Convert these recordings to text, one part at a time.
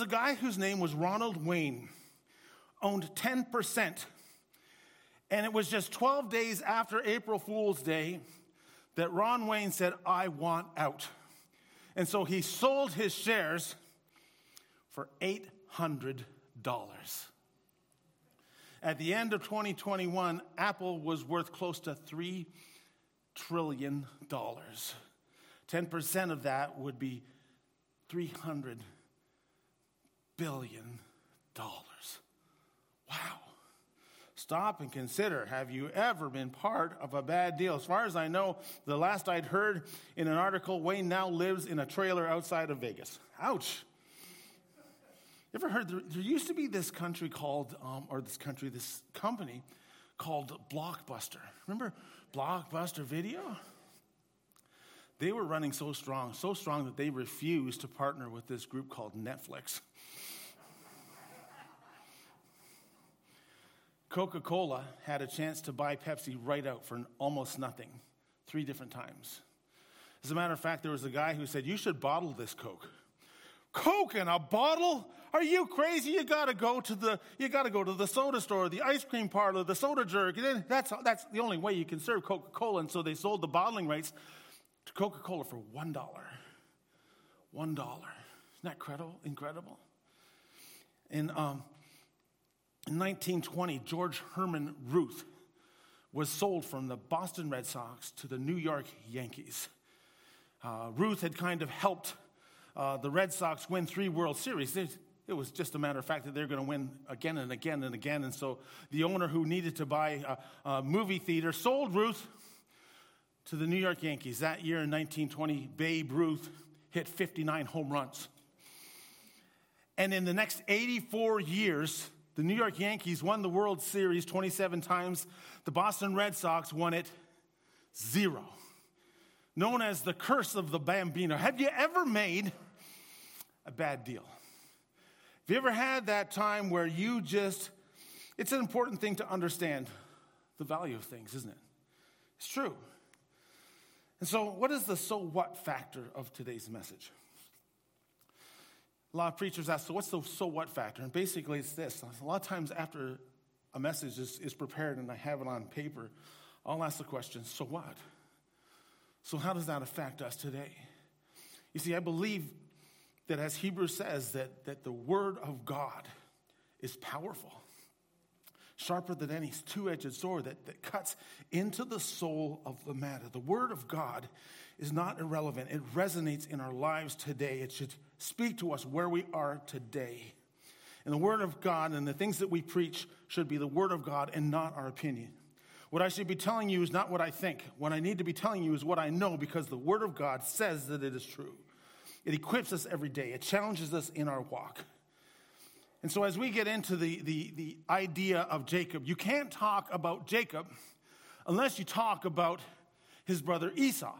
a guy whose name was Ronald Wayne, owned 10%. And it was just 12 days after April Fool's Day that Ron Wayne said, I want out. And so he sold his shares for $800. At the end of 2021, Apple was worth close to $3 trillion. 10% of that would be 300 billion dollars. Wow. Stop and consider have you ever been part of a bad deal? As far as I know, the last I'd heard in an article, Wayne now lives in a trailer outside of Vegas. Ouch. You ever heard there, there used to be this country called, um, or this country, this company called Blockbuster. Remember Blockbuster Video? They were running so strong, so strong that they refused to partner with this group called Netflix. Coca Cola had a chance to buy Pepsi right out for almost nothing, three different times. As a matter of fact, there was a guy who said, You should bottle this Coke. Coke in a bottle? Are you crazy? You gotta go to the you gotta go to the soda store, the ice cream parlor, the soda jerk. That's that's the only way you can serve Coca-Cola. And so they sold the bottling rights to Coca-Cola for one dollar. One dollar. Isn't that incredible? Incredible. In, um, in 1920, George Herman Ruth was sold from the Boston Red Sox to the New York Yankees. Uh, Ruth had kind of helped uh, the Red Sox win three World Series. It, it was just a matter of fact that they're going to win again and again and again. And so the owner who needed to buy a, a movie theater sold Ruth to the New York Yankees. That year in 1920, Babe Ruth hit 59 home runs. And in the next 84 years, the New York Yankees won the World Series 27 times. The Boston Red Sox won it zero. Known as the curse of the Bambino. Have you ever made a bad deal? Have you ever had that time where you just, it's an important thing to understand the value of things, isn't it? It's true. And so, what is the so what factor of today's message? A lot of preachers ask, so what's the so what factor? And basically, it's this. A lot of times, after a message is, is prepared and I have it on paper, I'll ask the question, so what? So, how does that affect us today? You see, I believe that as Hebrews says, that, that the Word of God is powerful sharper than any two edged sword that, that cuts into the soul of the matter. The Word of God is not irrelevant, it resonates in our lives today. It should speak to us where we are today. And the Word of God and the things that we preach should be the Word of God and not our opinion. What I should be telling you is not what I think. What I need to be telling you is what I know because the Word of God says that it is true. It equips us every day, it challenges us in our walk. And so, as we get into the, the, the idea of Jacob, you can't talk about Jacob unless you talk about his brother Esau.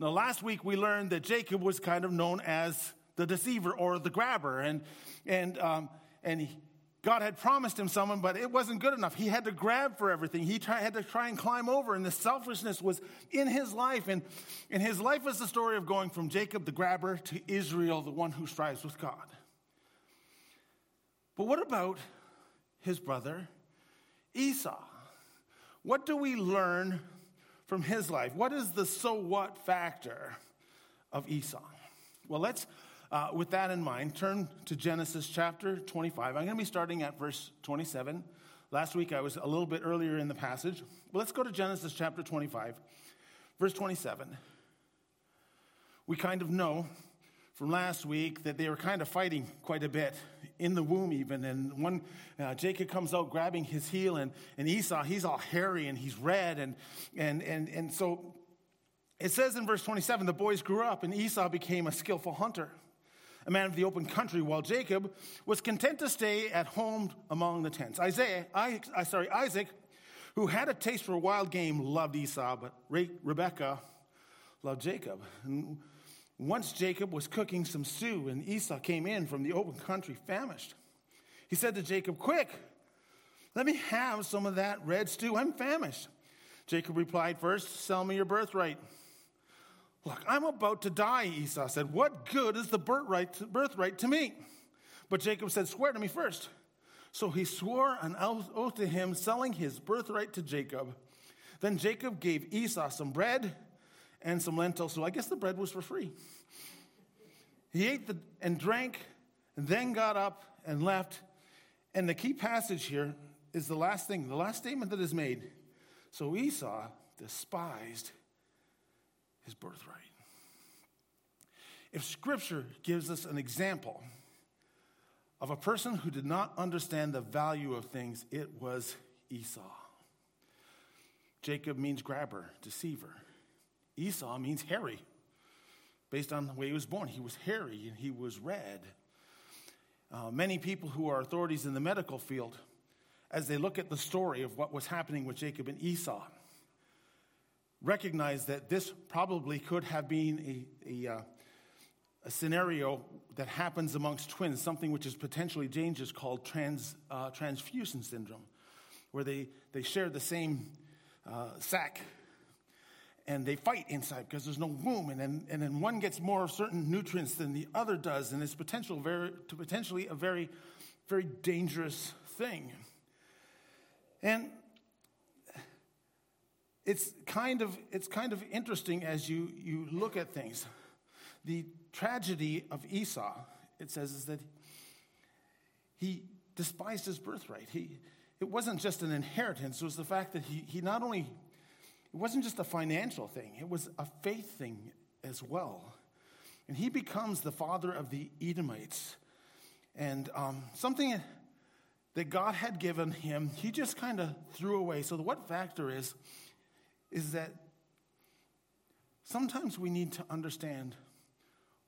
Now, last week we learned that Jacob was kind of known as the deceiver or the grabber, and, and, um, and God had promised him someone, but it wasn't good enough. He had to grab for everything. He had to try and climb over, and the selfishness was in his life. And, and his life is the story of going from Jacob, the grabber, to Israel, the one who strives with God. But what about his brother Esau? What do we learn from his life? What is the so what factor of Esau? Well, let's, uh, with that in mind, turn to Genesis chapter 25. I'm going to be starting at verse 27. Last week I was a little bit earlier in the passage. But let's go to Genesis chapter 25, verse 27. We kind of know from last week that they were kind of fighting quite a bit in the womb even. And one uh, jacob comes out grabbing his heel and, and esau he's all hairy and he's red. And, and, and, and so it says in verse 27 the boys grew up and esau became a skillful hunter a man of the open country while jacob was content to stay at home among the tents. Isaiah I, I sorry isaac who had a taste for wild game loved esau but Re- rebekah loved jacob. And once Jacob was cooking some stew, and Esau came in from the open country famished. He said to Jacob, Quick, let me have some of that red stew. I'm famished. Jacob replied, First, sell me your birthright. Look, I'm about to die, Esau said. What good is the birthright to, birthright to me? But Jacob said, Swear to me first. So he swore an oath to him, selling his birthright to Jacob. Then Jacob gave Esau some bread and some lentils. So I guess the bread was for free. He ate the, and drank, and then got up and left. And the key passage here is the last thing, the last statement that is made. So Esau despised his birthright. If Scripture gives us an example of a person who did not understand the value of things, it was Esau. Jacob means grabber, deceiver. Esau means hairy, based on the way he was born. He was hairy and he was red. Uh, many people who are authorities in the medical field, as they look at the story of what was happening with Jacob and Esau, recognize that this probably could have been a, a, uh, a scenario that happens amongst twins, something which is potentially dangerous called trans, uh, transfusion syndrome, where they, they share the same uh, sac and they fight inside because there's no womb, and then, and then one gets more of certain nutrients than the other does, and it's potential very, to potentially a very, very dangerous thing. And it's kind of, it's kind of interesting as you, you look at things. The tragedy of Esau, it says, is that he despised his birthright. He, it wasn't just an inheritance, it was the fact that he, he not only it wasn't just a financial thing, it was a faith thing as well. And he becomes the father of the Edomites. And um, something that God had given him, he just kind of threw away. So, the what factor is, is that sometimes we need to understand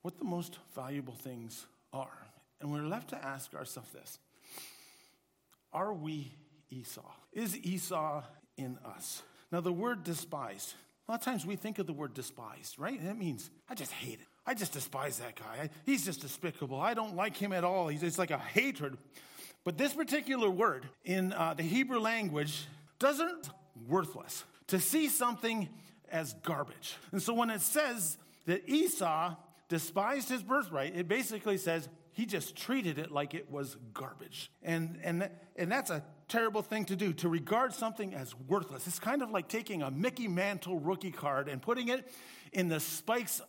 what the most valuable things are. And we're left to ask ourselves this Are we Esau? Is Esau in us? Now, the word despised, a lot of times we think of the word despised, right? That means I just hate it. I just despise that guy. He's just despicable. I don't like him at all. It's like a hatred. But this particular word in uh, the Hebrew language doesn't worthless. To see something as garbage. And so when it says that Esau despised his birthright, it basically says he just treated it like it was garbage. And, and, and that's a terrible thing to do, to regard something as worthless. It's kind of like taking a Mickey Mantle rookie card and putting it in the spikes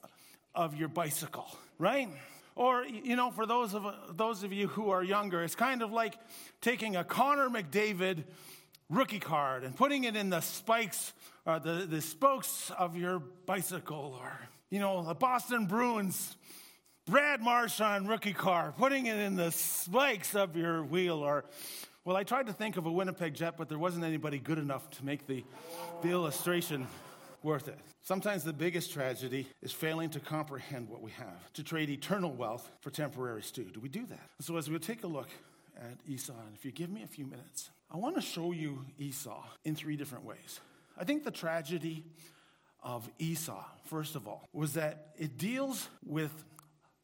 of your bicycle, right? Or, you know, for those of, those of you who are younger, it's kind of like taking a Connor McDavid rookie card and putting it in the spikes or the, the spokes of your bicycle or, you know, the Boston Bruins Brad Marchand rookie car, putting it in the spikes of your wheel. Or, well, I tried to think of a Winnipeg Jet, but there wasn't anybody good enough to make the, the illustration worth it. Sometimes the biggest tragedy is failing to comprehend what we have, to trade eternal wealth for temporary stew. Do we do that? So, as we take a look at Esau, and if you give me a few minutes, I want to show you Esau in three different ways. I think the tragedy of Esau, first of all, was that it deals with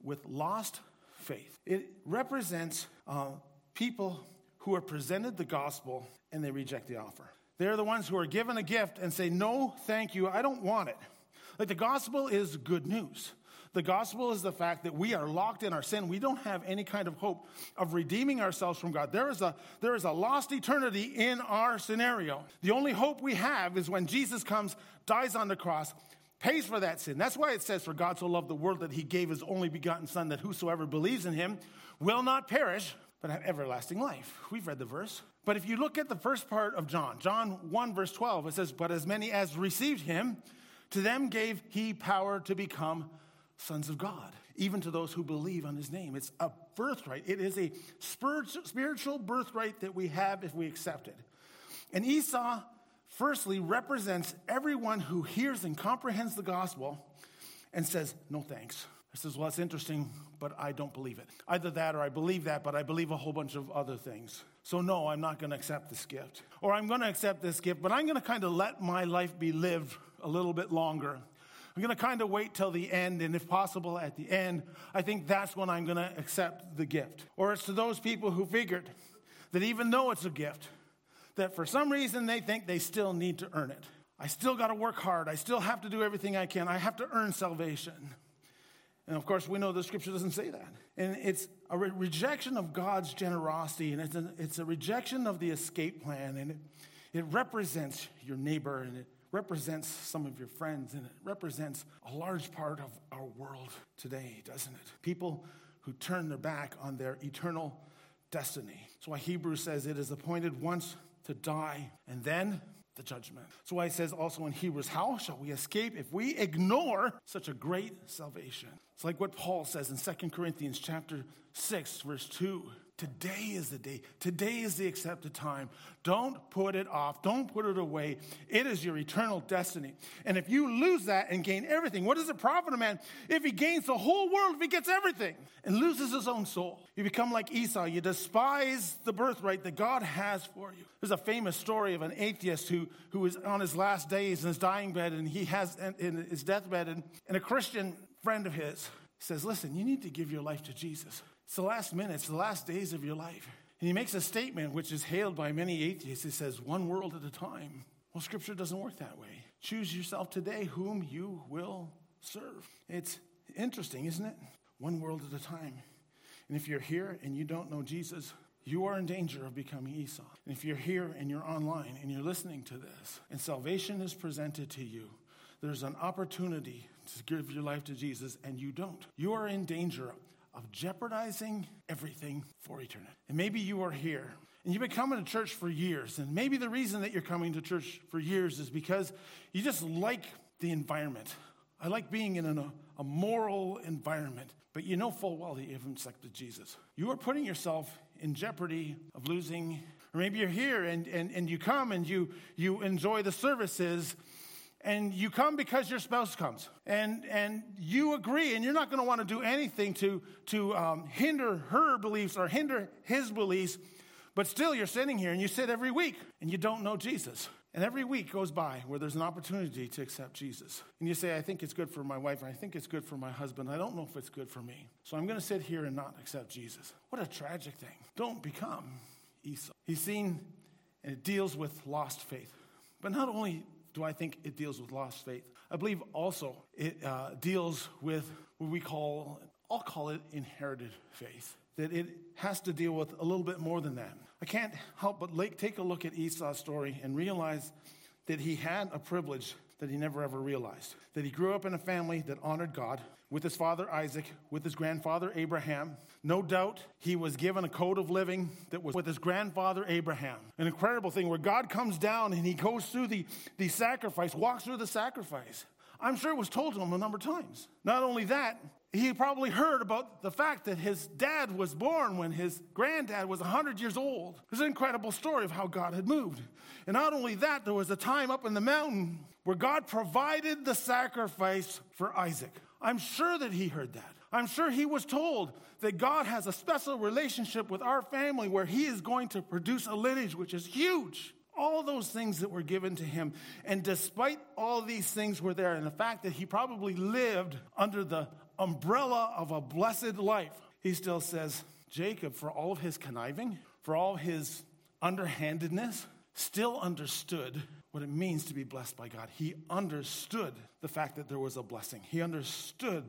with lost faith. It represents uh, people who are presented the gospel and they reject the offer. They're the ones who are given a gift and say, No, thank you, I don't want it. Like the gospel is good news. The gospel is the fact that we are locked in our sin. We don't have any kind of hope of redeeming ourselves from God. There is a, there is a lost eternity in our scenario. The only hope we have is when Jesus comes, dies on the cross, pays for that sin. That's why it says, For God so loved the world that he gave his only begotten Son, that whosoever believes in him will not perish, but have everlasting life. We've read the verse. But if you look at the first part of John, John 1, verse 12, it says, But as many as received him, to them gave he power to become sons of God, even to those who believe on his name. It's a birthright. It is a spiritual birthright that we have if we accept it. And Esau firstly represents everyone who hears and comprehends the gospel and says, No thanks. I says, Well, that's interesting, but I don't believe it. Either that or I believe that, but I believe a whole bunch of other things. So, no, I'm not going to accept this gift. Or I'm going to accept this gift, but I'm going to kind of let my life be lived a little bit longer. I'm going to kind of wait till the end, and if possible, at the end, I think that's when I'm going to accept the gift. Or it's to those people who figured that even though it's a gift, that for some reason they think they still need to earn it. I still got to work hard. I still have to do everything I can. I have to earn salvation. And of course, we know the scripture doesn't say that. And it's a re- rejection of God's generosity, and it's a, it's a rejection of the escape plan, and it, it represents your neighbor, and it represents some of your friends, and it represents a large part of our world today, doesn't it? People who turn their back on their eternal destiny. That's why Hebrews says it is appointed once to die, and then the judgment. That's why it says also in Hebrews, How shall we escape if we ignore such a great salvation? It's like what Paul says in 2 Corinthians chapter 6, verse 2. Today is the day. Today is the accepted time. Don't put it off. Don't put it away. It is your eternal destiny. And if you lose that and gain everything, what does it profit a man if he gains the whole world, if he gets everything and loses his own soul? You become like Esau. You despise the birthright that God has for you. There's a famous story of an atheist who, who is on his last days in his dying bed and he has in his deathbed, and, and a Christian friend of his says, Listen, you need to give your life to Jesus. It's the last minutes, the last days of your life. And he makes a statement which is hailed by many atheists. He says, One world at a time. Well, scripture doesn't work that way. Choose yourself today whom you will serve. It's interesting, isn't it? One world at a time. And if you're here and you don't know Jesus, you are in danger of becoming Esau. And if you're here and you're online and you're listening to this, and salvation is presented to you, there's an opportunity to give your life to Jesus and you don't. You are in danger of jeopardizing everything for eternity. And maybe you are here and you've been coming to church for years. And maybe the reason that you're coming to church for years is because you just like the environment. I like being in a, a moral environment, but you know full well that you haven't accepted Jesus. You are putting yourself in jeopardy of losing, or maybe you're here and, and, and you come and you, you enjoy the services and you come because your spouse comes. And, and you agree and you're not going to want to do anything to, to um, hinder her beliefs or hinder his beliefs but still you're sitting here and you sit every week and you don't know jesus. And every week goes by where there's an opportunity to accept jesus. And you say i think it's good for my wife and i think it's good for my husband. I don't know if it's good for me. So i'm going to sit here and not accept jesus. What a tragic thing. Don't become esau. He's seen and it deals with lost faith. But not only do I think it deals with lost faith. I believe also it uh, deals with what we call, I'll call it inherited faith. That it has to deal with a little bit more than that. I can't help but take a look at Esau's story and realize that he had a privilege that he never ever realized. That he grew up in a family that honored God with his father Isaac, with his grandfather Abraham. No doubt he was given a code of living that was with his grandfather Abraham. An incredible thing where God comes down and he goes through the, the sacrifice, walks through the sacrifice. I'm sure it was told to him a number of times. Not only that, he probably heard about the fact that his dad was born when his granddad was 100 years old. It's an incredible story of how God had moved. And not only that, there was a time up in the mountain where God provided the sacrifice for Isaac. I'm sure that he heard that. I'm sure he was told that God has a special relationship with our family where he is going to produce a lineage which is huge. All those things that were given to him. And despite all these things were there, and the fact that he probably lived under the umbrella of a blessed life, he still says, Jacob, for all of his conniving, for all his underhandedness, still understood what it means to be blessed by God. He understood the fact that there was a blessing, he understood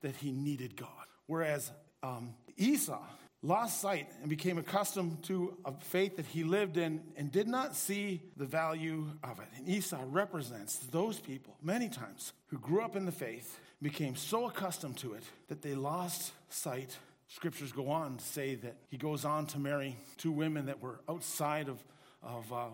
that he needed God. Whereas um, Esau lost sight and became accustomed to a faith that he lived in and did not see the value of it. And Esau represents those people many times who grew up in the faith, became so accustomed to it that they lost sight. Scriptures go on to say that he goes on to marry two women that were outside of, of uh,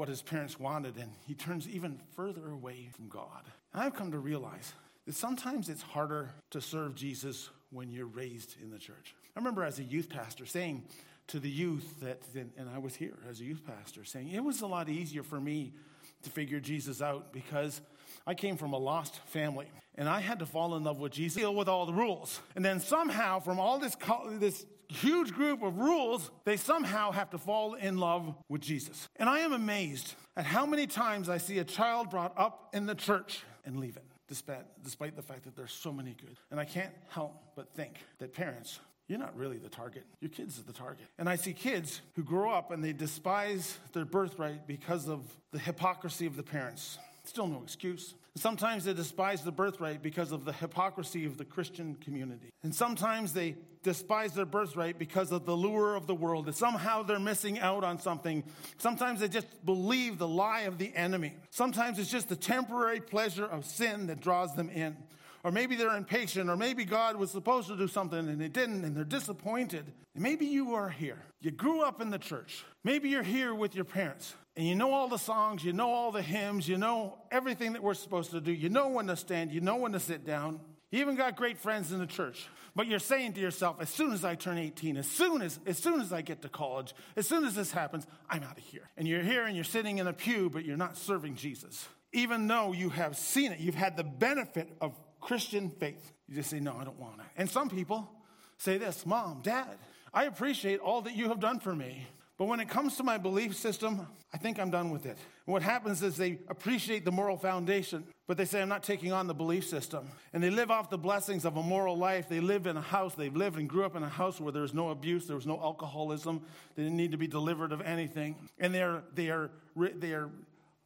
what his parents wanted, and he turns even further away from God. And I've come to realize that sometimes it's harder to serve Jesus when you're raised in the church. I remember as a youth pastor saying to the youth that, and I was here as a youth pastor, saying it was a lot easier for me to figure Jesus out because I came from a lost family and I had to fall in love with Jesus, deal with all the rules. And then somehow, from all this, this huge group of rules, they somehow have to fall in love with Jesus. And I am amazed at how many times I see a child brought up in the church and leave it, despite, despite the fact that there's so many good. And I can't help but think that parents, you're not really the target. Your kids are the target. And I see kids who grow up and they despise their birthright because of the hypocrisy of the parents. Still no excuse. Sometimes they despise the birthright because of the hypocrisy of the Christian community. And sometimes they despise their birthright because of the lure of the world, that somehow they're missing out on something. Sometimes they just believe the lie of the enemy. Sometimes it's just the temporary pleasure of sin that draws them in. Or maybe they're impatient, or maybe God was supposed to do something and He didn't, and they're disappointed. Maybe you are here. You grew up in the church. Maybe you're here with your parents and you know all the songs, you know all the hymns, you know everything that we're supposed to do. You know when to stand, you know when to sit down. You even got great friends in the church. But you're saying to yourself, as soon as I turn 18, as soon as, as soon as I get to college, as soon as this happens, I'm out of here. And you're here and you're sitting in a pew, but you're not serving Jesus. Even though you have seen it, you've had the benefit of Christian faith. You just say, no, I don't want it. And some people say this Mom, Dad, I appreciate all that you have done for me. But when it comes to my belief system, I think I'm done with it. And what happens is they appreciate the moral foundation, but they say, I'm not taking on the belief system. And they live off the blessings of a moral life. They live in a house, they've lived and grew up in a house where there was no abuse, there was no alcoholism, they didn't need to be delivered of anything. And are, they are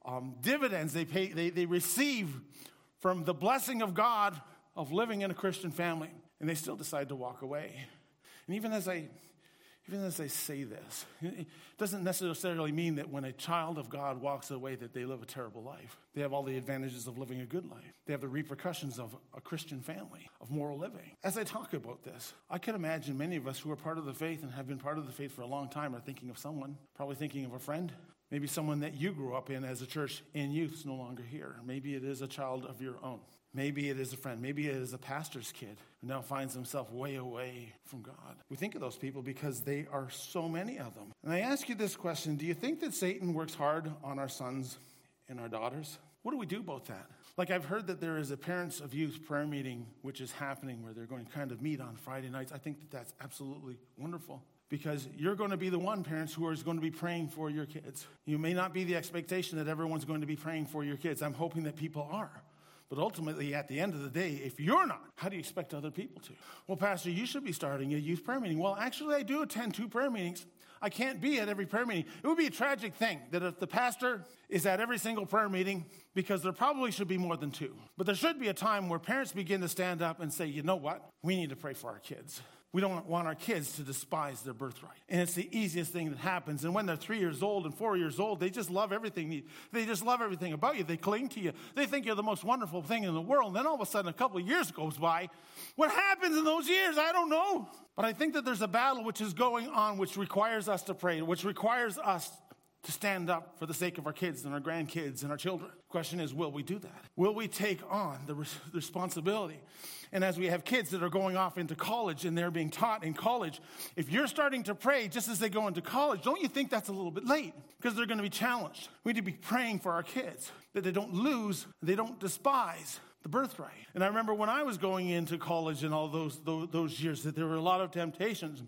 um, dividends they, pay, they, they receive from the blessing of God of living in a Christian family. And they still decide to walk away. And even as I even as I say this, it doesn't necessarily mean that when a child of God walks away that they live a terrible life. They have all the advantages of living a good life. They have the repercussions of a Christian family, of moral living. As I talk about this, I can imagine many of us who are part of the faith and have been part of the faith for a long time are thinking of someone, probably thinking of a friend, maybe someone that you grew up in as a church in youth is no longer here. Maybe it is a child of your own. Maybe it is a friend. Maybe it is a pastor's kid who now finds himself way away from God. We think of those people because they are so many of them. And I ask you this question Do you think that Satan works hard on our sons and our daughters? What do we do about that? Like, I've heard that there is a parents of youth prayer meeting which is happening where they're going to kind of meet on Friday nights. I think that that's absolutely wonderful because you're going to be the one, parents, who is going to be praying for your kids. You may not be the expectation that everyone's going to be praying for your kids. I'm hoping that people are. But ultimately, at the end of the day, if you're not, how do you expect other people to? Well, Pastor, you should be starting a youth prayer meeting. Well, actually, I do attend two prayer meetings. I can't be at every prayer meeting. It would be a tragic thing that if the pastor is at every single prayer meeting, because there probably should be more than two. But there should be a time where parents begin to stand up and say, you know what? We need to pray for our kids. We don't want our kids to despise their birthright. And it's the easiest thing that happens. And when they're three years old and four years old, they just love everything. They just love everything about you. They cling to you. They think you're the most wonderful thing in the world. And then all of a sudden, a couple of years goes by. What happens in those years? I don't know. But I think that there's a battle which is going on, which requires us to pray, which requires us to stand up for the sake of our kids and our grandkids and our children. The question is, will we do that? Will we take on the responsibility? And as we have kids that are going off into college and they're being taught in college, if you're starting to pray just as they go into college, don't you think that's a little bit late? Because they're going to be challenged. We need to be praying for our kids that they don't lose, they don't despise the birthright. And I remember when I was going into college and all those, those, those, years that there were a lot of temptations.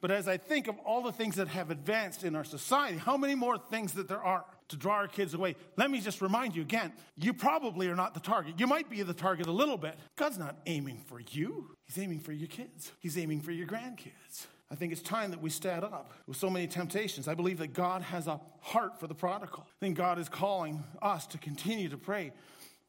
But as I think of all the things that have advanced in our society, how many more things that there are to draw our kids away. Let me just remind you again you probably are not the target. You might be the target a little bit. God's not aiming for you, He's aiming for your kids, He's aiming for your grandkids. I think it's time that we stand up with so many temptations. I believe that God has a heart for the prodigal. I think God is calling us to continue to pray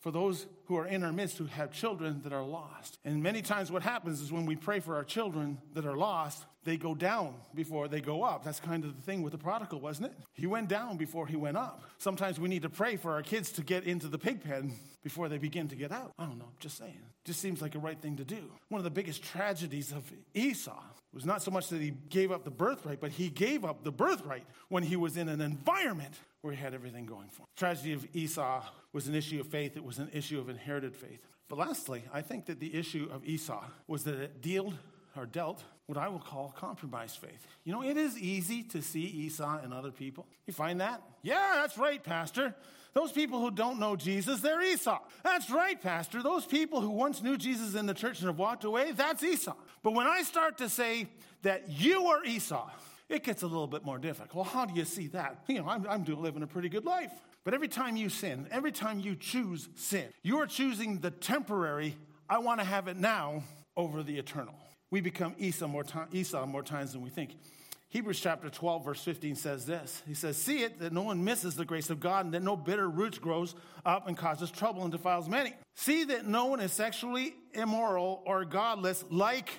for those who are in our midst who have children that are lost. And many times, what happens is when we pray for our children that are lost, they go down before they go up. That's kind of the thing with the prodigal, wasn't it? He went down before he went up. Sometimes we need to pray for our kids to get into the pig pen before they begin to get out. I don't know, just saying. Just seems like a right thing to do. One of the biggest tragedies of Esau was not so much that he gave up the birthright, but he gave up the birthright when he was in an environment where he had everything going for him. The tragedy of Esau was an issue of faith, it was an issue of inherited faith. But lastly, I think that the issue of Esau was that it dealt or dealt what I will call compromised faith. You know, it is easy to see Esau in other people. You find that? Yeah, that's right, Pastor. Those people who don't know Jesus, they're Esau. That's right, Pastor. Those people who once knew Jesus in the church and have walked away, that's Esau. But when I start to say that you are Esau, it gets a little bit more difficult. Well, how do you see that? You know, I'm, I'm living a pretty good life. But every time you sin, every time you choose sin, you are choosing the temporary, I want to have it now, over the eternal we become Esau more, Esau more times than we think. Hebrews chapter 12, verse 15 says this. He says, See it that no one misses the grace of God and that no bitter roots grows up and causes trouble and defiles many. See that no one is sexually immoral or godless like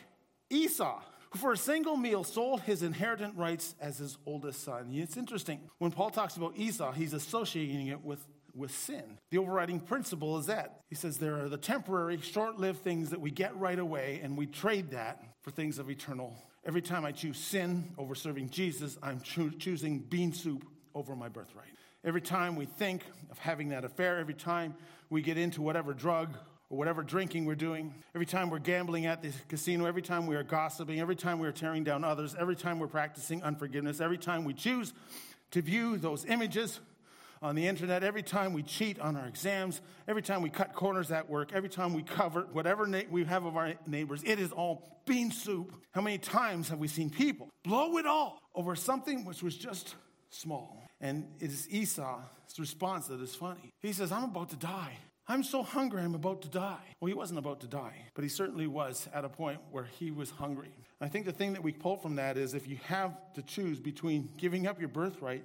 Esau, for a single meal sold his inheritance rights as his oldest son. It's interesting. When Paul talks about Esau, he's associating it with with sin. The overriding principle is that. He says there are the temporary, short lived things that we get right away, and we trade that for things of eternal Every time I choose sin over serving Jesus, I'm cho- choosing bean soup over my birthright. Every time we think of having that affair, every time we get into whatever drug or whatever drinking we're doing, every time we're gambling at the casino, every time we are gossiping, every time we are tearing down others, every time we're practicing unforgiveness, every time we choose to view those images on the internet, every time we cheat on our exams, every time we cut corners at work, every time we cover whatever na- we have of our neighbors, it is all bean soup. How many times have we seen people blow it all over something which was just small? And it is Esau's response that is funny. He says, I'm about to die. I'm so hungry, I'm about to die. Well, he wasn't about to die, but he certainly was at a point where he was hungry. I think the thing that we pull from that is if you have to choose between giving up your birthright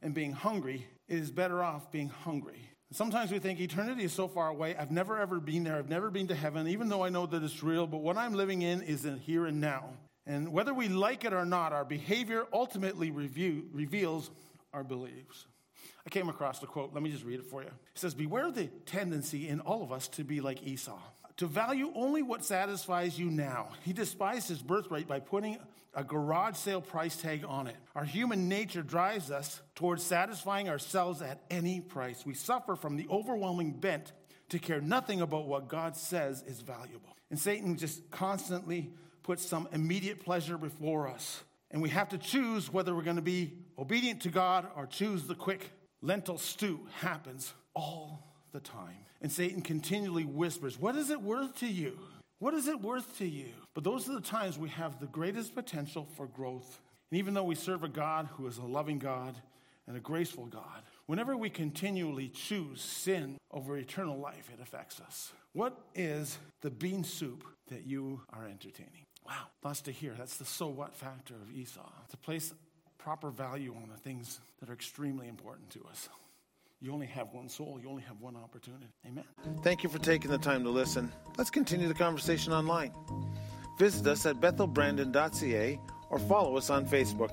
and being hungry, it is better off being hungry. Sometimes we think eternity is so far away. I've never ever been there. I've never been to heaven, even though I know that it's real. But what I'm living in is in here and now. And whether we like it or not, our behavior ultimately review, reveals our beliefs. I came across the quote. Let me just read it for you. It says, Beware the tendency in all of us to be like Esau, to value only what satisfies you now. He despised his birthright by putting a garage sale price tag on it. Our human nature drives us towards satisfying ourselves at any price. We suffer from the overwhelming bent to care nothing about what God says is valuable. And Satan just constantly puts some immediate pleasure before us. And we have to choose whether we're going to be obedient to God or choose the quick lentil stew. Happens all the time. And Satan continually whispers, What is it worth to you? What is it worth to you? But those are the times we have the greatest potential for growth. And even though we serve a God who is a loving God and a graceful God, whenever we continually choose sin over eternal life, it affects us. What is the bean soup that you are entertaining? Wow, lots to hear. That's the so what factor of Esau. To place proper value on the things that are extremely important to us. You only have one soul, you only have one opportunity. Amen. Thank you for taking the time to listen. Let's continue the conversation online. Visit us at bethelbrandon.ca or follow us on Facebook.